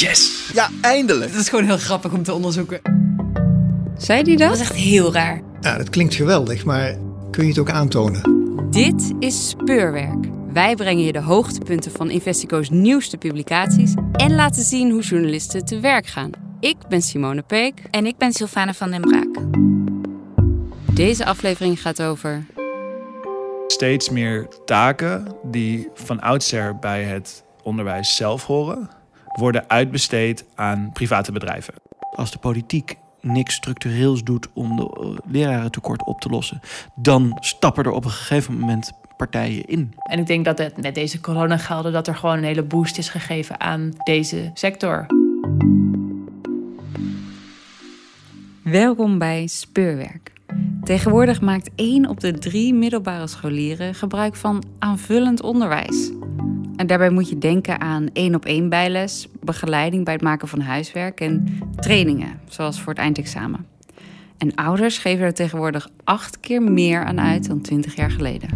Yes! Ja, eindelijk! Dat is gewoon heel grappig om te onderzoeken. Zei die dat? Dat was echt heel raar. Ja, dat klinkt geweldig, maar kun je het ook aantonen? Dit is Speurwerk. Wij brengen je de hoogtepunten van Investico's nieuwste publicaties en laten zien hoe journalisten te werk gaan. Ik ben Simone Peek. En ik ben Sylvana van den Braak. Deze aflevering gaat over steeds meer taken die van oudsher bij het onderwijs zelf horen, worden uitbesteed aan private bedrijven. Als de politiek niks structureels doet om de lerarentekort op te lossen, dan stappen er op een gegeven moment partijen in. En ik denk dat het met deze coronagelden dat er gewoon een hele boost is gegeven aan deze sector. Welkom bij Speurwerk. Tegenwoordig maakt één op de drie middelbare scholieren gebruik van aanvullend onderwijs. En daarbij moet je denken aan één op één bijles, begeleiding bij het maken van huiswerk en trainingen, zoals voor het eindexamen. En ouders geven er tegenwoordig acht keer meer aan uit dan twintig jaar geleden.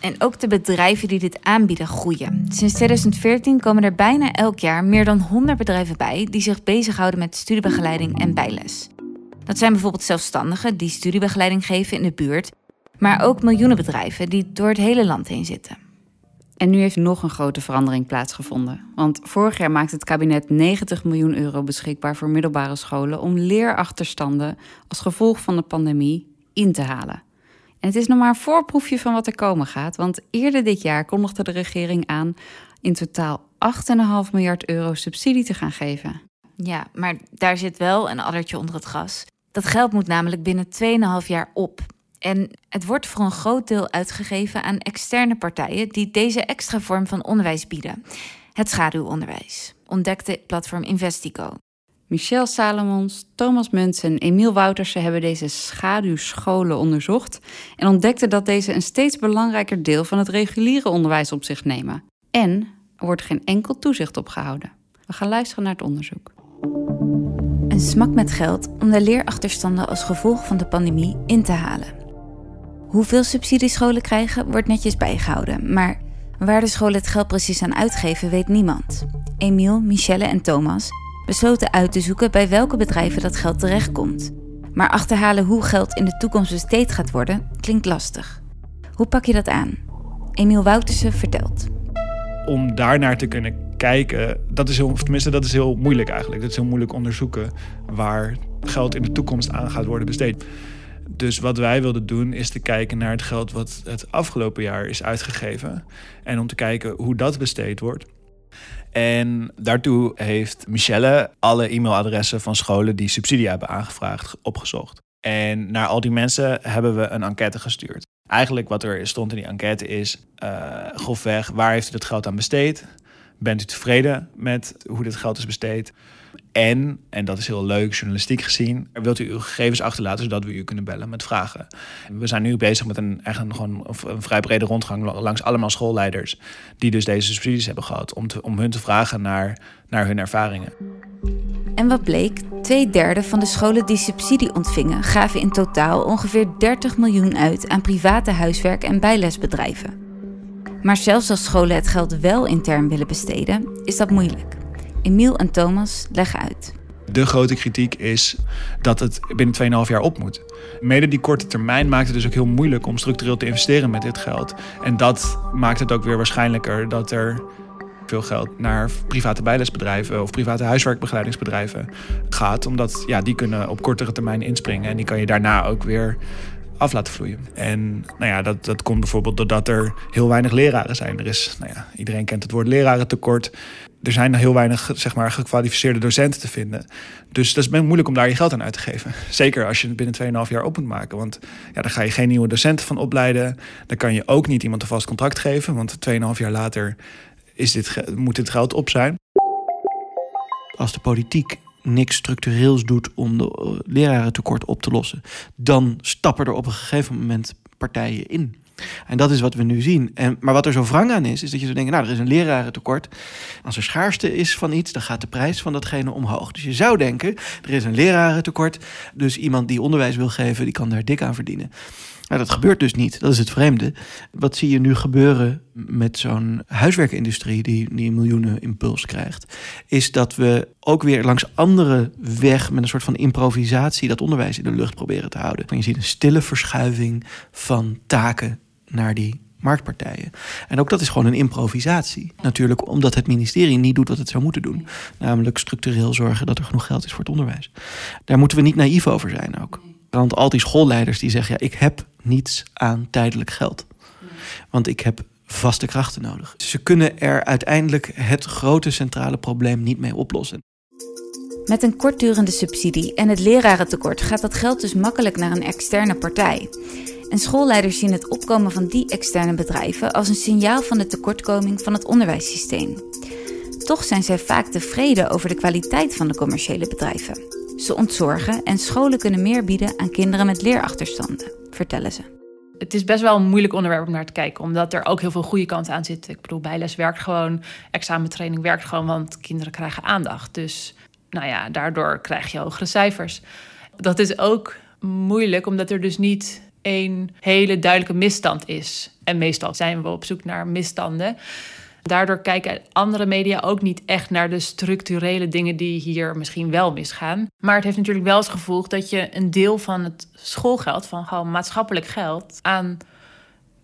En ook de bedrijven die dit aanbieden groeien. Sinds 2014 komen er bijna elk jaar meer dan 100 bedrijven bij die zich bezighouden met studiebegeleiding en bijles. Dat zijn bijvoorbeeld zelfstandigen die studiebegeleiding geven in de buurt, maar ook miljoenen bedrijven die door het hele land heen zitten. En nu heeft nog een grote verandering plaatsgevonden. Want vorig jaar maakte het kabinet 90 miljoen euro beschikbaar voor middelbare scholen om leerachterstanden als gevolg van de pandemie in te halen. En het is nog maar een voorproefje van wat er komen gaat, want eerder dit jaar kondigde de regering aan in totaal 8,5 miljard euro subsidie te gaan geven. Ja, maar daar zit wel een addertje onder het gras. Dat geld moet namelijk binnen 2,5 jaar op. En het wordt voor een groot deel uitgegeven aan externe partijen die deze extra vorm van onderwijs bieden. Het schaduwonderwijs, ontdekte platform Investico. Michel Salomons, Thomas Muntz en Emiel Woutersen hebben deze schaduwscholen onderzocht en ontdekten dat deze een steeds belangrijker deel van het reguliere onderwijs op zich nemen. En er wordt geen enkel toezicht op gehouden. We gaan luisteren naar het onderzoek. Een smak met geld om de leerachterstanden als gevolg van de pandemie in te halen. Hoeveel subsidiescholen krijgen, wordt netjes bijgehouden, maar waar de scholen het geld precies aan uitgeven, weet niemand. Emiel, Michelle en Thomas besloten uit te zoeken bij welke bedrijven dat geld terechtkomt. Maar achterhalen hoe geld in de toekomst besteed gaat worden, klinkt lastig. Hoe pak je dat aan? Emiel Woutersen vertelt. Om daarnaar te kunnen kijken, dat is heel, tenminste, dat is heel moeilijk eigenlijk. Dat is heel moeilijk onderzoeken waar geld in de toekomst aan gaat worden besteed. Dus wat wij wilden doen is te kijken naar het geld wat het afgelopen jaar is uitgegeven. En om te kijken hoe dat besteed wordt. En daartoe heeft Michelle alle e-mailadressen van scholen die subsidie hebben aangevraagd opgezocht. En naar al die mensen hebben we een enquête gestuurd. Eigenlijk wat er stond in die enquête is, uh, grofweg, waar heeft u het geld aan besteed? Bent u tevreden met hoe dit geld is besteed? En, en dat is heel leuk journalistiek gezien, wilt u uw gegevens achterlaten zodat we u kunnen bellen met vragen. We zijn nu bezig met een, echt een, gewoon een vrij brede rondgang langs allemaal schoolleiders die dus deze subsidies hebben gehad, om, te, om hun te vragen naar, naar hun ervaringen. En wat bleek? Twee derde van de scholen die subsidie ontvingen gaven in totaal ongeveer 30 miljoen uit aan private huiswerk- en bijlesbedrijven. Maar zelfs als scholen het geld wel intern willen besteden, is dat moeilijk. Emiel en Thomas leggen uit. De grote kritiek is dat het binnen 2,5 jaar op moet. Mede die korte termijn maakt het dus ook heel moeilijk om structureel te investeren met dit geld. En dat maakt het ook weer waarschijnlijker dat er veel geld naar private bijlesbedrijven of private huiswerkbegeleidingsbedrijven gaat. Omdat ja, die kunnen op kortere termijn inspringen en die kan je daarna ook weer af laten vloeien. En nou ja, dat, dat komt bijvoorbeeld doordat er heel weinig leraren zijn. Er is, nou ja, iedereen kent het woord lerarentekort. Er zijn heel weinig zeg maar, gekwalificeerde docenten te vinden. Dus dat is moeilijk om daar je geld aan uit te geven. Zeker als je het binnen 2,5 jaar op moet maken. Want ja, dan ga je geen nieuwe docenten van opleiden. Dan kan je ook niet iemand een vast contract geven. Want 2,5 jaar later is dit, moet dit geld op zijn. Als de politiek niks structureels doet om de lerarentekort op te lossen, dan stappen er op een gegeven moment partijen in. En dat is wat we nu zien. En, maar wat er zo wrang aan is, is dat je zo denkt, nou, er is een lerarentekort. Als er schaarste is van iets, dan gaat de prijs van datgene omhoog. Dus je zou denken, er is een lerarentekort. Dus iemand die onderwijs wil geven, die kan daar dik aan verdienen. Nou, dat gebeurt dus niet. Dat is het vreemde. Wat zie je nu gebeuren met zo'n huiswerkindustrie die, die miljoenen impuls krijgt? Is dat we ook weer langs andere weg met een soort van improvisatie dat onderwijs in de lucht proberen te houden. Je ziet een stille verschuiving van taken naar die marktpartijen. En ook dat is gewoon een improvisatie. Natuurlijk omdat het ministerie niet doet wat het zou moeten doen. Namelijk structureel zorgen dat er genoeg geld is voor het onderwijs. Daar moeten we niet naïef over zijn ook. Want al die schoolleiders die zeggen... ja, ik heb niets aan tijdelijk geld. Want ik heb vaste krachten nodig. Ze kunnen er uiteindelijk het grote centrale probleem niet mee oplossen. Met een kortdurende subsidie en het lerarentekort gaat dat geld dus makkelijk naar een externe partij. En schoolleiders zien het opkomen van die externe bedrijven als een signaal van de tekortkoming van het onderwijssysteem. Toch zijn zij vaak tevreden over de kwaliteit van de commerciële bedrijven. Ze ontzorgen en scholen kunnen meer bieden aan kinderen met leerachterstanden, vertellen ze. Het is best wel een moeilijk onderwerp om naar te kijken, omdat er ook heel veel goede kanten aan zitten. Ik bedoel, bijles werkt gewoon, examentraining werkt gewoon, want kinderen krijgen aandacht. Dus nou ja, daardoor krijg je hogere cijfers. Dat is ook moeilijk, omdat er dus niet één hele duidelijke misstand is. En meestal zijn we op zoek naar misstanden. Daardoor kijken andere media ook niet echt naar de structurele dingen die hier misschien wel misgaan. Maar het heeft natuurlijk wel als gevolg dat je een deel van het schoolgeld, van gewoon maatschappelijk geld, aan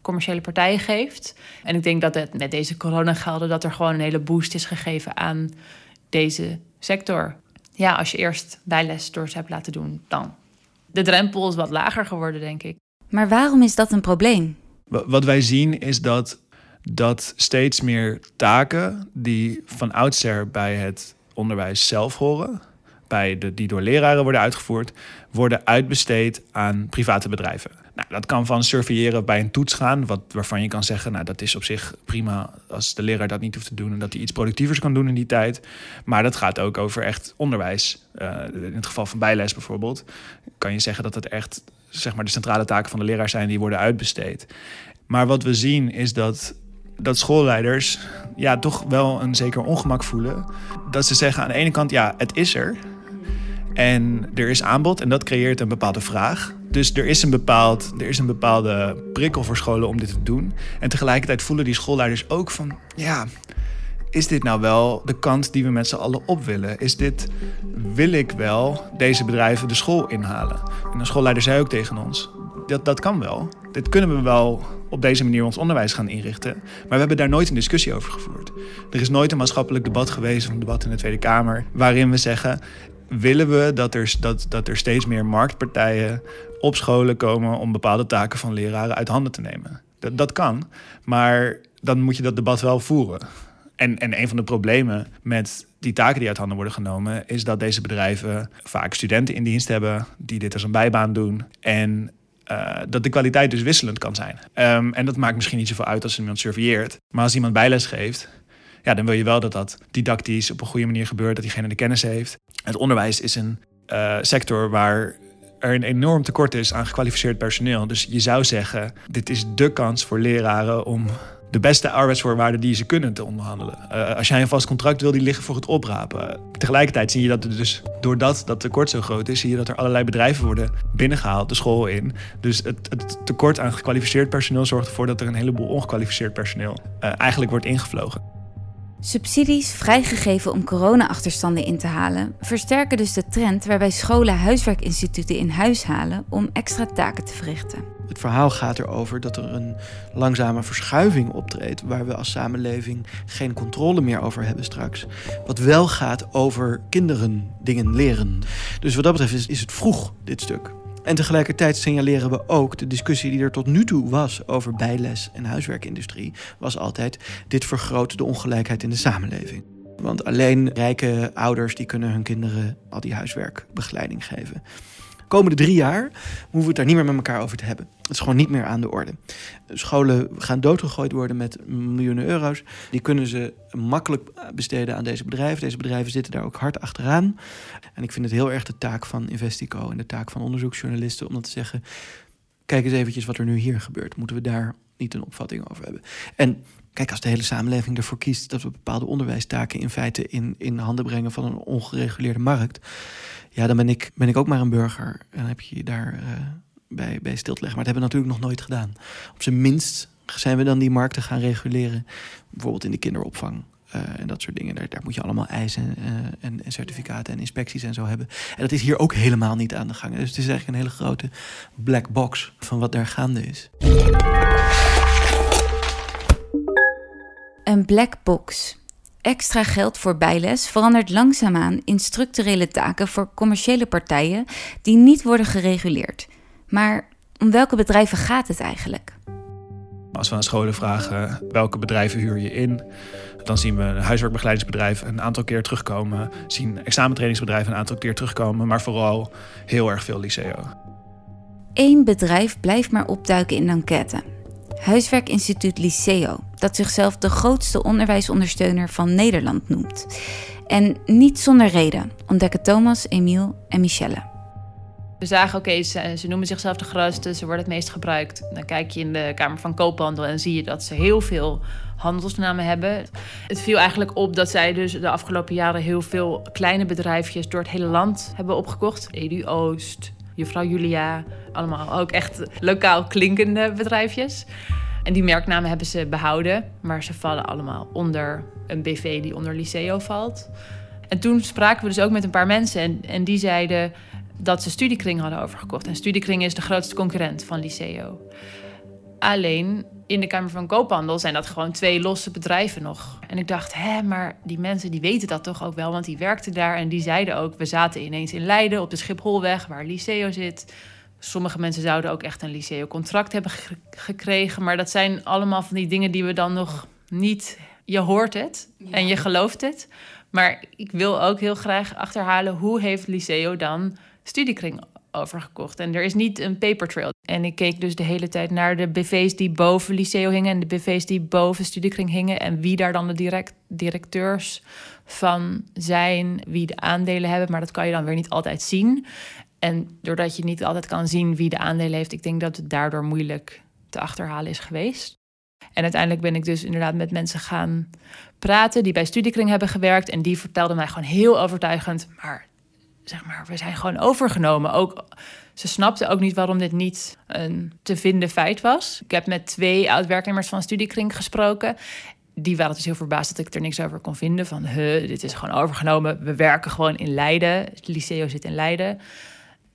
commerciële partijen geeft. En ik denk dat het met deze coronagelden dat er gewoon een hele boost is gegeven aan deze sector. Ja, als je eerst bijles door ze hebt laten doen, dan. De drempel is wat lager geworden, denk ik. Maar waarom is dat een probleem? Wat wij zien is dat dat steeds meer taken die van oudsher bij het onderwijs zelf horen, bij de, die door leraren worden uitgevoerd, worden uitbesteed aan private bedrijven. Nou, dat kan van surveilleren bij een toets gaan, wat, waarvan je kan zeggen, nou, dat is op zich prima als de leraar dat niet hoeft te doen en dat hij iets productievers kan doen in die tijd. Maar dat gaat ook over echt onderwijs. Uh, in het geval van bijles bijvoorbeeld, kan je zeggen dat het echt zeg maar, de centrale taken van de leraar zijn die worden uitbesteed. Maar wat we zien is dat dat schoolleiders ja, toch wel een zeker ongemak voelen. Dat ze zeggen aan de ene kant, ja, het is er. En er is aanbod en dat creëert een bepaalde vraag. Dus er is een, bepaald, er is een bepaalde prikkel voor scholen om dit te doen. En tegelijkertijd voelen die schoolleiders ook van... ja, is dit nou wel de kant die we met z'n allen op willen? Is dit, wil ik wel deze bedrijven de school inhalen? En de schoolleider zei ook tegen ons, dat, dat kan wel. Dit kunnen we wel op deze manier ons onderwijs gaan inrichten. Maar we hebben daar nooit een discussie over gevoerd. Er is nooit een maatschappelijk debat geweest, of een debat in de Tweede Kamer, waarin we zeggen: willen we dat er, dat, dat er steeds meer marktpartijen op scholen komen om bepaalde taken van leraren uit handen te nemen? Dat, dat kan, maar dan moet je dat debat wel voeren. En, en een van de problemen met die taken die uit handen worden genomen, is dat deze bedrijven vaak studenten in dienst hebben die dit als een bijbaan doen. En uh, dat de kwaliteit dus wisselend kan zijn. Um, en dat maakt misschien niet zoveel uit als iemand surveilleert. Maar als iemand bijles geeft, ja, dan wil je wel dat dat didactisch op een goede manier gebeurt, dat diegene de kennis heeft. Het onderwijs is een uh, sector waar er een enorm tekort is aan gekwalificeerd personeel. Dus je zou zeggen, dit is de kans voor leraren om de beste arbeidsvoorwaarden die ze kunnen te onderhandelen. Uh, als jij een vast contract wil, die liggen voor het oprapen. Tegelijkertijd zie je dat er dus, doordat dat tekort zo groot is, zie je dat er allerlei bedrijven worden binnengehaald, de school in. Dus het, tekort aan gekwalificeerd personeel zorgt ervoor dat er een heleboel ongekwalificeerd personeel uh, eigenlijk wordt ingevlogen. Subsidies vrijgegeven om corona-achterstanden in te halen, versterken dus de trend waarbij scholen huiswerkinstituten in huis halen om extra taken te verrichten. Het verhaal gaat erover dat er een langzame verschuiving optreedt, waar we als samenleving geen controle meer over hebben straks. Wat wel gaat over kinderen dingen leren. Dus wat dat betreft is, is het vroeg, dit stuk. En tegelijkertijd signaleren we ook de discussie die er tot nu toe was over bijles en huiswerkindustrie, was altijd: dit vergroot de ongelijkheid in de samenleving. Want alleen rijke ouders die kunnen hun kinderen al die huiswerkbegeleiding geven komende drie jaar hoeven we het daar niet meer met elkaar over te hebben. Het is gewoon niet meer aan de orde. Scholen gaan doodgegooid worden met miljoenen euro's. Die kunnen ze makkelijk besteden aan deze bedrijven. Deze bedrijven zitten daar ook hard achteraan. En ik vind het heel erg de taak van Investico en de taak van onderzoeksjournalisten om dat te zeggen. kijk eens eventjes wat er nu hier gebeurt. Moeten we daar niet een opvatting over hebben? En kijk, als de hele samenleving ervoor kiest dat we bepaalde onderwijstaken in feite in, in handen brengen van een ongereguleerde markt, ja, dan ben ik, ben ik ook maar een burger. En heb je je daar uh, bij, bij stil te leggen. Maar dat hebben we natuurlijk nog nooit gedaan. Op zijn minst zijn we dan die markten gaan reguleren, bijvoorbeeld in de kinderopvang. Uh, en dat soort dingen. Daar, daar, moet je allemaal eisen uh, en, en, certificaten en inspecties en zo hebben. En dat is hier ook helemaal niet aan de gang. Dus het is eigenlijk een hele grote black box van wat daar gaande is. Een black box. Extra geld voor bijles verandert langzaamaan in structurele taken voor commerciële partijen die niet worden gereguleerd. Maar om welke bedrijven gaat het eigenlijk? Als we aan scholen vragen welke bedrijven huur je in, dan zien we huiswerkbegeleidingsbedrijven een aantal keer terugkomen, zien examentrainingsbedrijven een aantal keer terugkomen, maar vooral heel erg veel liceo. Eén bedrijf blijft maar opduiken in de enquête. Huiswerkinstituut Liceo, dat zichzelf de grootste onderwijsondersteuner van Nederland noemt. En niet zonder reden ontdekken Thomas, Emiel en Michelle. We zagen, oké, ze, ze, noemen zichzelf de grootste, ze worden het meest gebruikt. Dan kijk je in de Kamer van Koophandel en zie je dat ze heel veel handelsnamen hebben. Het viel eigenlijk op dat zij dus de afgelopen jaren heel veel kleine bedrijfjes door het hele land hebben opgekocht. Edu Oost, Juffrouw Julia, allemaal ook echt lokaal klinkende bedrijfjes. En die merknamen hebben ze behouden, maar ze vallen allemaal onder een BV die onder Liceo valt. En toen spraken we dus ook met een paar mensen en, en die zeiden dat ze Studiekring hadden overgekocht. En Studiekring is de grootste concurrent van Liceo. Alleen in de Kamer van Koophandel zijn dat gewoon twee losse bedrijven nog. En ik dacht, hè, maar die mensen die weten dat toch ook wel, want die werkten daar en die zeiden ook, we zaten ineens in Leiden op de Schipholweg waar Liceo zit. Sommige mensen zouden ook echt een Liceo-contract hebben gekregen, maar dat zijn allemaal van die dingen die we dan nog niet. Je hoort het en je gelooft het, maar ik wil ook heel graag achterhalen hoe heeft Liceo dan studiekring overgekocht. En er is niet een paper trail. En ik keek dus de hele tijd naar de BV's die boven Liceo hingen en de BV's die boven Studiekring hingen. En wie daar dan de direct, directeurs van zijn, wie de aandelen hebben. Maar dat kan je dan weer niet altijd zien. En doordat je niet altijd kan zien wie de aandelen heeft, ik denk dat het daardoor moeilijk te achterhalen is geweest. En uiteindelijk ben ik dus inderdaad met mensen gaan praten die bij Studiekring hebben gewerkt. En die vertelden mij gewoon heel overtuigend. Maar zeg maar, we zijn gewoon overgenomen. Ook, ze snapten ook niet waarom dit niet een te vinden feit was. Ik heb met twee oud-werknemers van Studiekring gesproken. Die waren dus heel verbaasd dat ik er niks over kon vinden. Van, huh, dit is gewoon overgenomen. We werken gewoon in Leiden. Het Liceo zit in Leiden.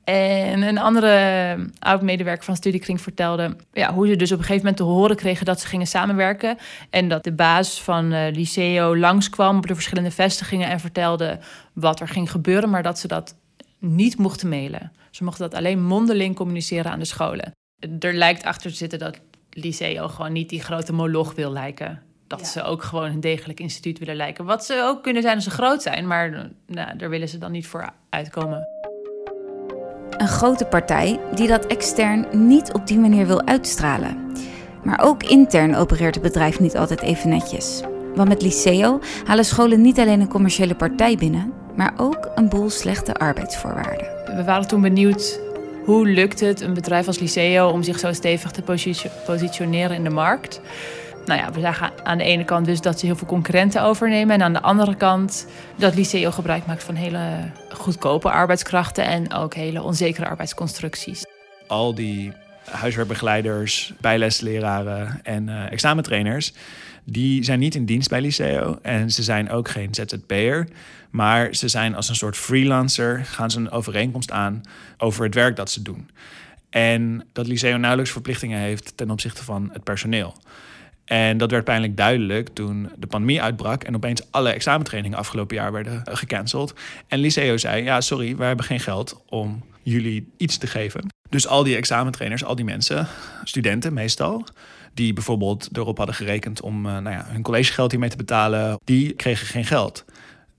En een andere oud-medewerker van Studiekring vertelde ja, hoe ze dus op een gegeven moment te horen kregen dat ze gingen samenwerken. En dat de baas van uh, Liceo langskwam op de verschillende vestigingen en vertelde wat er ging gebeuren, maar dat ze dat niet mochten mailen. Ze mochten dat alleen mondeling communiceren aan de scholen. Er lijkt achter te zitten dat Liceo gewoon niet die grote moloch wil lijken. Dat ze ook gewoon een degelijk instituut willen lijken. Wat ze ook kunnen zijn als ze groot zijn, maar nou, daar willen ze dan niet voor uitkomen een grote partij die dat extern niet op die manier wil uitstralen. Maar ook intern opereert het bedrijf niet altijd even netjes. Want met Liceo halen scholen niet alleen een commerciële partij binnen, maar ook een boel slechte arbeidsvoorwaarden. We waren toen benieuwd hoe lukt het een bedrijf als Liceo om zich zo stevig te positioneren in de markt nou ja, we zagen aan de ene kant dus dat ze heel veel concurrenten overnemen. En aan de andere kant dat Liceo gebruik maakt van hele goedkope arbeidskrachten en ook hele onzekere arbeidsconstructies. Al die huiswerkbegeleiders, bijlesleraren en uh, examentrainers, die zijn niet in dienst bij Liceo. En ze zijn ook geen ZZP'er. Maar ze zijn als een soort freelancer, gaan ze een overeenkomst aan over het werk dat ze doen. En dat Liceo nauwelijks verplichtingen heeft ten opzichte van het personeel. En dat werd pijnlijk duidelijk toen de pandemie uitbrak en opeens alle examentrainingen afgelopen jaar werden gecanceld. En Liceo zei: Ja, sorry, wij hebben geen geld om jullie iets te geven. Dus al die examentrainers, al die mensen, studenten meestal, die bijvoorbeeld erop hadden gerekend om uh, nou ja, hun collegegeld hiermee te betalen, die kregen geen geld.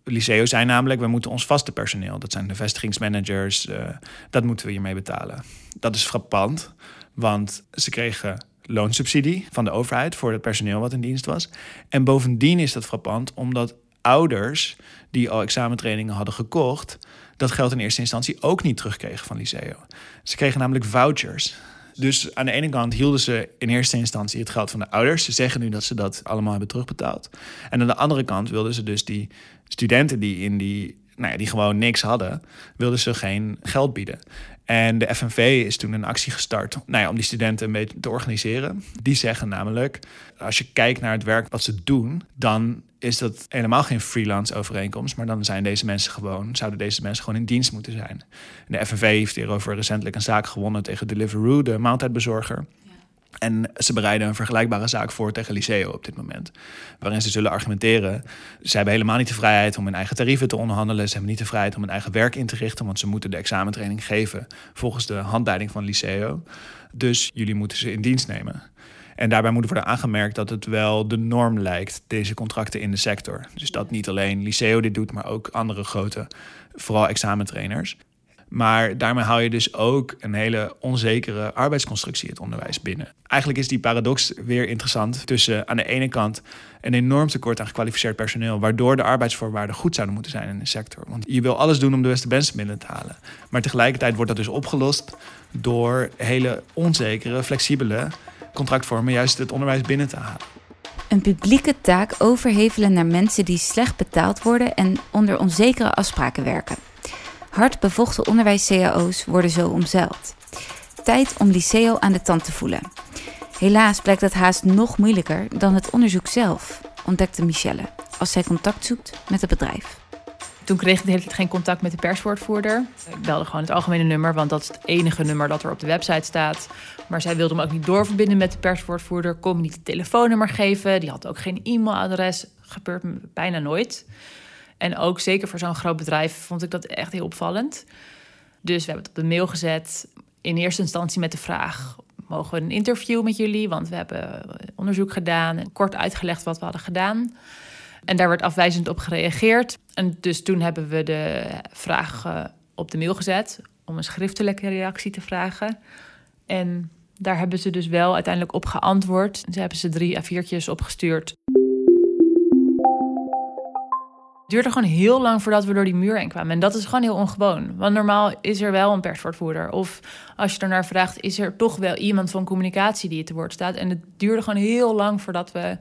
Liceo zei namelijk, we moeten ons vaste personeel, dat zijn de vestigingsmanagers, uh, dat moeten we hiermee betalen. Dat is frappant, want ze kregen loonsubsidie van de overheid voor het personeel wat in dienst was. En bovendien is dat frappant omdat ouders die al examentrainingen hadden gekocht, dat geld in eerste instantie ook niet terugkregen van Liceo. Ze kregen namelijk vouchers. Dus aan de ene kant hielden ze in eerste instantie het geld van de ouders. Ze zeggen nu dat ze dat allemaal hebben terugbetaald. En aan de andere kant wilden ze dus die studenten die in die nou ja, die gewoon niks hadden, wilden ze geen geld bieden. En de FNV is toen een actie gestart nou ja, om die studenten een beetje te organiseren. Die zeggen namelijk, als je kijkt naar het werk wat ze doen, dan is dat helemaal geen freelance overeenkomst, maar dan zijn deze mensen gewoon, zouden deze mensen gewoon in dienst moeten zijn. De FNV heeft hierover recentelijk een zaak gewonnen tegen Deliveroo, de maaltijdbezorger. En ze bereiden een vergelijkbare zaak voor tegen Liceo op dit moment. Waarin ze zullen argumenteren. Ze hebben helemaal niet de vrijheid om hun eigen tarieven te onderhandelen. Ze hebben niet de vrijheid om hun eigen werk in te richten. Want ze moeten de examentraining geven volgens de handleiding van Liceo. Dus jullie moeten ze in dienst nemen. En daarbij moet worden aangemerkt dat het wel de norm lijkt, deze contracten in de sector. Dus dat niet alleen Liceo dit doet, maar ook andere grote, vooral examentrainers. Maar daarmee haal je dus ook een hele onzekere arbeidsconstructie het onderwijs binnen. Eigenlijk is die paradox weer interessant tussen aan de ene kant een enorm tekort aan gekwalificeerd personeel, waardoor de arbeidsvoorwaarden goed zouden moeten zijn in de sector. Want je wil alles doen om de beste mensen binnen te halen. Maar tegelijkertijd wordt dat dus opgelost door hele onzekere, flexibele contractvormen juist het onderwijs binnen te halen. Een publieke taak overhevelen naar mensen die slecht betaald worden en onder onzekere afspraken werken. Hard bevochten onderwijs-cao's worden zo omzeild. Tijd om liceo aan de tand te voelen. Helaas blijkt dat haast nog moeilijker dan het onderzoek zelf, ontdekte Michelle als zij contact zoekt met het bedrijf. Toen kreeg ik de hele tijd geen contact met de perswoordvoerder. Ik belde gewoon het algemene nummer, want dat is het enige nummer dat er op de website staat. Maar zij wilde me ook niet doorverbinden met de perswoordvoerder. Kon me niet het telefoonnummer geven. Die had ook geen e-mailadres. Gebeurt bijna nooit. En ook zeker voor zo'n groot bedrijf vond ik dat echt heel opvallend. Dus we hebben het op de mail gezet. In eerste instantie met de vraag: mogen we een interview met jullie? Want we hebben onderzoek gedaan en kort uitgelegd wat we hadden gedaan. En daar werd afwijzend op gereageerd. En dus toen hebben we de vraag eh, op de mail gezet om een schriftelijke reactie te vragen. En daar hebben ze dus wel uiteindelijk op geantwoord. Ze hebben ze drie A4'tjes opgestuurd duurde gewoon heel lang voordat we door die muur heen kwamen. En dat is gewoon heel ongewoon. Want normaal is er wel een perswoordvoerder. Of als je er naar vraagt, is er toch wel iemand van communicatie die het te woord staat. En het duurde gewoon heel lang voordat we,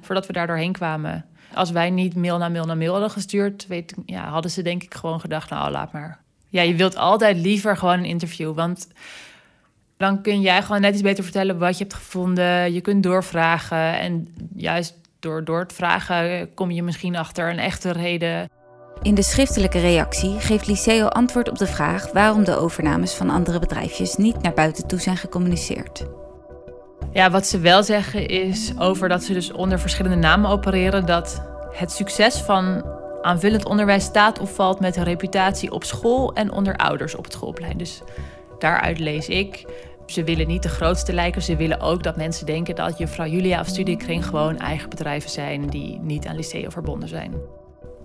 voordat we daar doorheen kwamen. Als wij niet mail na mail na mail hadden gestuurd, weet, ja, hadden ze denk ik gewoon gedacht, nou laat maar. Ja, je wilt altijd liever gewoon een interview. Want dan kun jij gewoon net iets beter vertellen wat je hebt gevonden. Je kunt doorvragen. En juist door, door het vragen kom je misschien achter een echte reden. In de schriftelijke reactie geeft Liceo antwoord op de vraag waarom de overnames van andere bedrijfjes niet naar buiten toe zijn gecommuniceerd. Ja, wat ze wel zeggen is over dat ze dus onder verschillende namen opereren, dat het succes van aanvullend onderwijs staat of valt met de reputatie op school en onder ouders op het schoolplein. Dus daaruit lees ik ze willen niet de grootste lijken. Ze willen ook dat mensen denken dat juffrouw Julia of Studiekring gewoon eigen bedrijven zijn die niet aan Liceo verbonden zijn.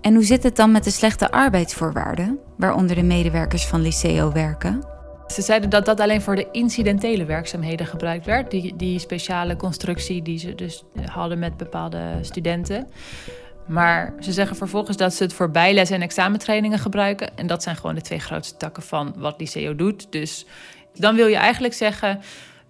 En hoe zit het dan met de slechte arbeidsvoorwaarden, waaronder de medewerkers van Liceo werken? Ze zeiden dat dat alleen voor de incidentele werkzaamheden gebruikt werd. Die, die speciale constructie die ze dus hadden met bepaalde studenten. Maar ze zeggen vervolgens dat ze het voor bijles en examentrainingen gebruiken. En dat zijn gewoon de twee grootste takken van wat Liceo doet. Dus dan wil je eigenlijk zeggen,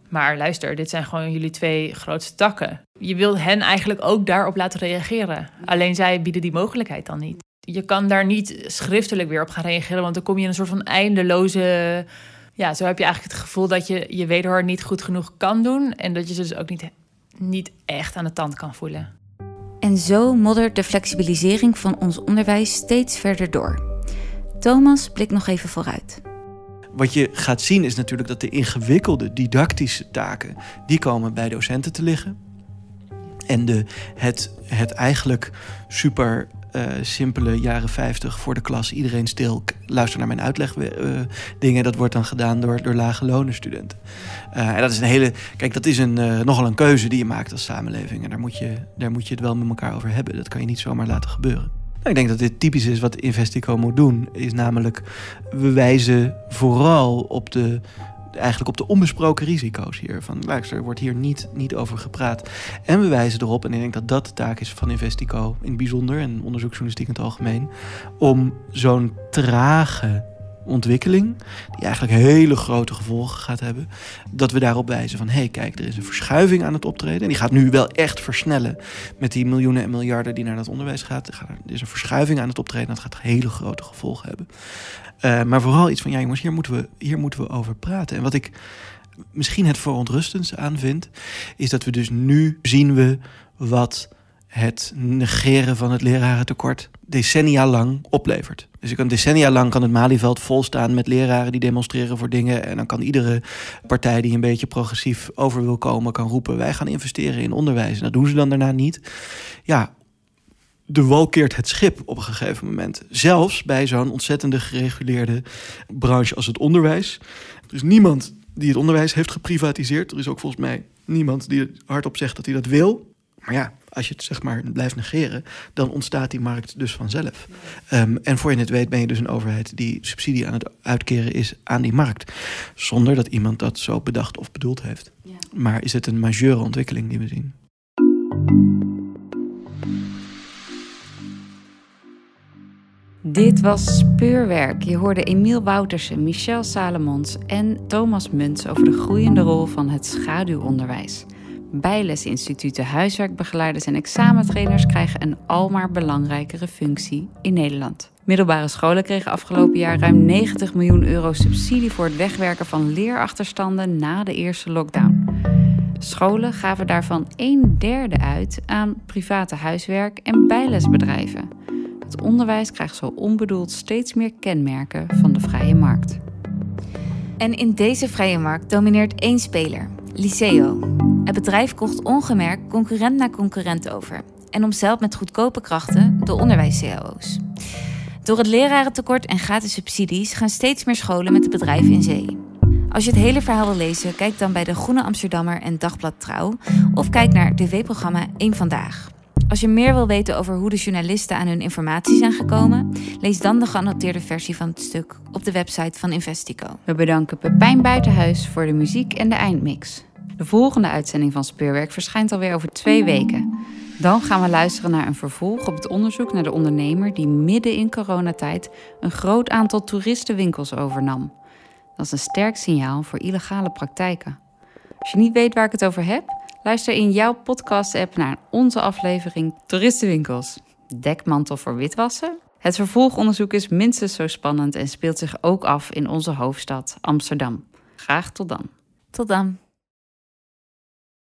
maar luister, dit zijn gewoon jullie twee grootste takken. Je wilt hen eigenlijk ook daarop laten reageren. Alleen zij bieden die mogelijkheid dan niet. Je kan daar niet schriftelijk weer op gaan reageren, want dan kom je in een soort van eindeloze. Ja, zo heb je eigenlijk het gevoel dat je je wederhoor niet goed genoeg kan doen en dat je ze dus ook niet, niet echt aan de tand kan voelen. En zo moddert de flexibilisering van ons onderwijs steeds verder door. Thomas blikt nog even vooruit wat je gaat zien is natuurlijk dat de ingewikkelde didactische taken, die komen bij docenten te liggen. En de, het, het eigenlijk super uh, simpele jaren 50 voor de klas, iedereen stil, luister naar mijn uitleg uh, dingen, dat wordt dan gedaan door, door lage lonen studenten. Uh, en dat is een hele, kijk, dat is een, nogal een keuze die je maakt als samenleving. En daar moet, je, daar moet je het wel met elkaar over hebben. Dat kan je niet zomaar laten gebeuren. Nou, ik denk dat dit typisch is wat Investico moet doen. Is namelijk, we wijzen vooral op de, eigenlijk op de onbesproken risico's hier. Van luister, er wordt hier niet, niet over gepraat. En we wijzen erop, en ik denk dat dat de taak is van Investico in het bijzonder... en onderzoeksjournalistiek in het algemeen... om zo'n trage ontwikkeling, die eigenlijk hele grote gevolgen gaat hebben, dat we daarop wijzen van hé, hey, kijk, er is een verschuiving aan het optreden. En die gaat nu wel echt versnellen met die miljoenen en miljarden die naar dat onderwijs gaat. Er is een verschuiving aan het optreden, dat gaat hele grote gevolgen hebben. Uh, maar vooral iets van ja, jongens, hier moeten we, hier moeten we over praten. En wat ik misschien het verontrustendste aan vind, is dat we dus nu zien we wat het negeren van het lerarentekort decennia lang oplevert. Dus ik kan decennia lang kan het Malieveld volstaan met leraren die demonstreren voor dingen. En dan kan iedere partij die een beetje progressief over wil komen, kan roepen: wij gaan investeren in onderwijs. En dat doen ze dan daarna niet. Ja, de wal keert het schip op een gegeven moment. Zelfs bij zo'n ontzettende gereguleerde branche als het onderwijs. Er is niemand die het onderwijs heeft geprivatiseerd. Er is ook volgens mij niemand die hardop zegt dat hij dat wil. Maar ja, als je het zeg maar blijft negeren, dan ontstaat die markt dus vanzelf. Um, en voor je het weet ben je dus een overheid die subsidie aan het uitkeren is aan die markt. Zonder dat iemand dat zo bedacht of bedoeld heeft. Ja. Maar is het een majeure ontwikkeling die we zien? Dit was Speurwerk. Je hoorde Emiel Woutersen, Michel Salomons en Thomas Muntz over de groeiende rol van het schaduwonderwijs. Bijlesinstituten, huiswerkbegeleiders en examentrainers krijgen een almaar belangrijkere functie in Nederland. Middelbare scholen kregen afgelopen jaar ruim 90 miljoen euro subsidie voor het wegwerken van leerachterstanden na de eerste lockdown. Scholen gaven daarvan een derde uit aan private huiswerk- en bijlesbedrijven. Het onderwijs krijgt zo onbedoeld steeds meer kenmerken van de vrije markt. En in deze vrije markt domineert één speler, Liceo. Het bedrijf kocht ongemerkt concurrent na concurrent over en omzeilt met goedkope krachten de onderwijs-CAO's. Door het lerarentekort en gratis subsidies gaan steeds meer scholen met het bedrijf in zee. Als je het hele verhaal wil lezen, kijk dan bij de Groene Amsterdammer en Dagblad Trouw of kijk naar tv-programma 1 Vandaag. Als je meer wil weten over hoe de journalisten aan hun informatie zijn gekomen, lees dan de geannoteerde versie van het stuk op de website van Investico. We bedanken Pepijn Buitenhuis voor de muziek en de eindmix. De volgende uitzending van Speurwerk verschijnt alweer over twee weken. Dan gaan we luisteren naar een vervolg op het onderzoek naar de ondernemer die midden in coronatijd een groot aantal toeristenwinkels overnam. Dat is een sterk signaal voor illegale praktijken. Als je niet weet waar ik het over heb, luister in jouw podcast-app naar onze aflevering Toeristenwinkels. Dekmantel voor witwassen? Het vervolgonderzoek is minstens zo spannend en speelt zich ook af in onze hoofdstad Amsterdam. Graag tot dan. Tot dan.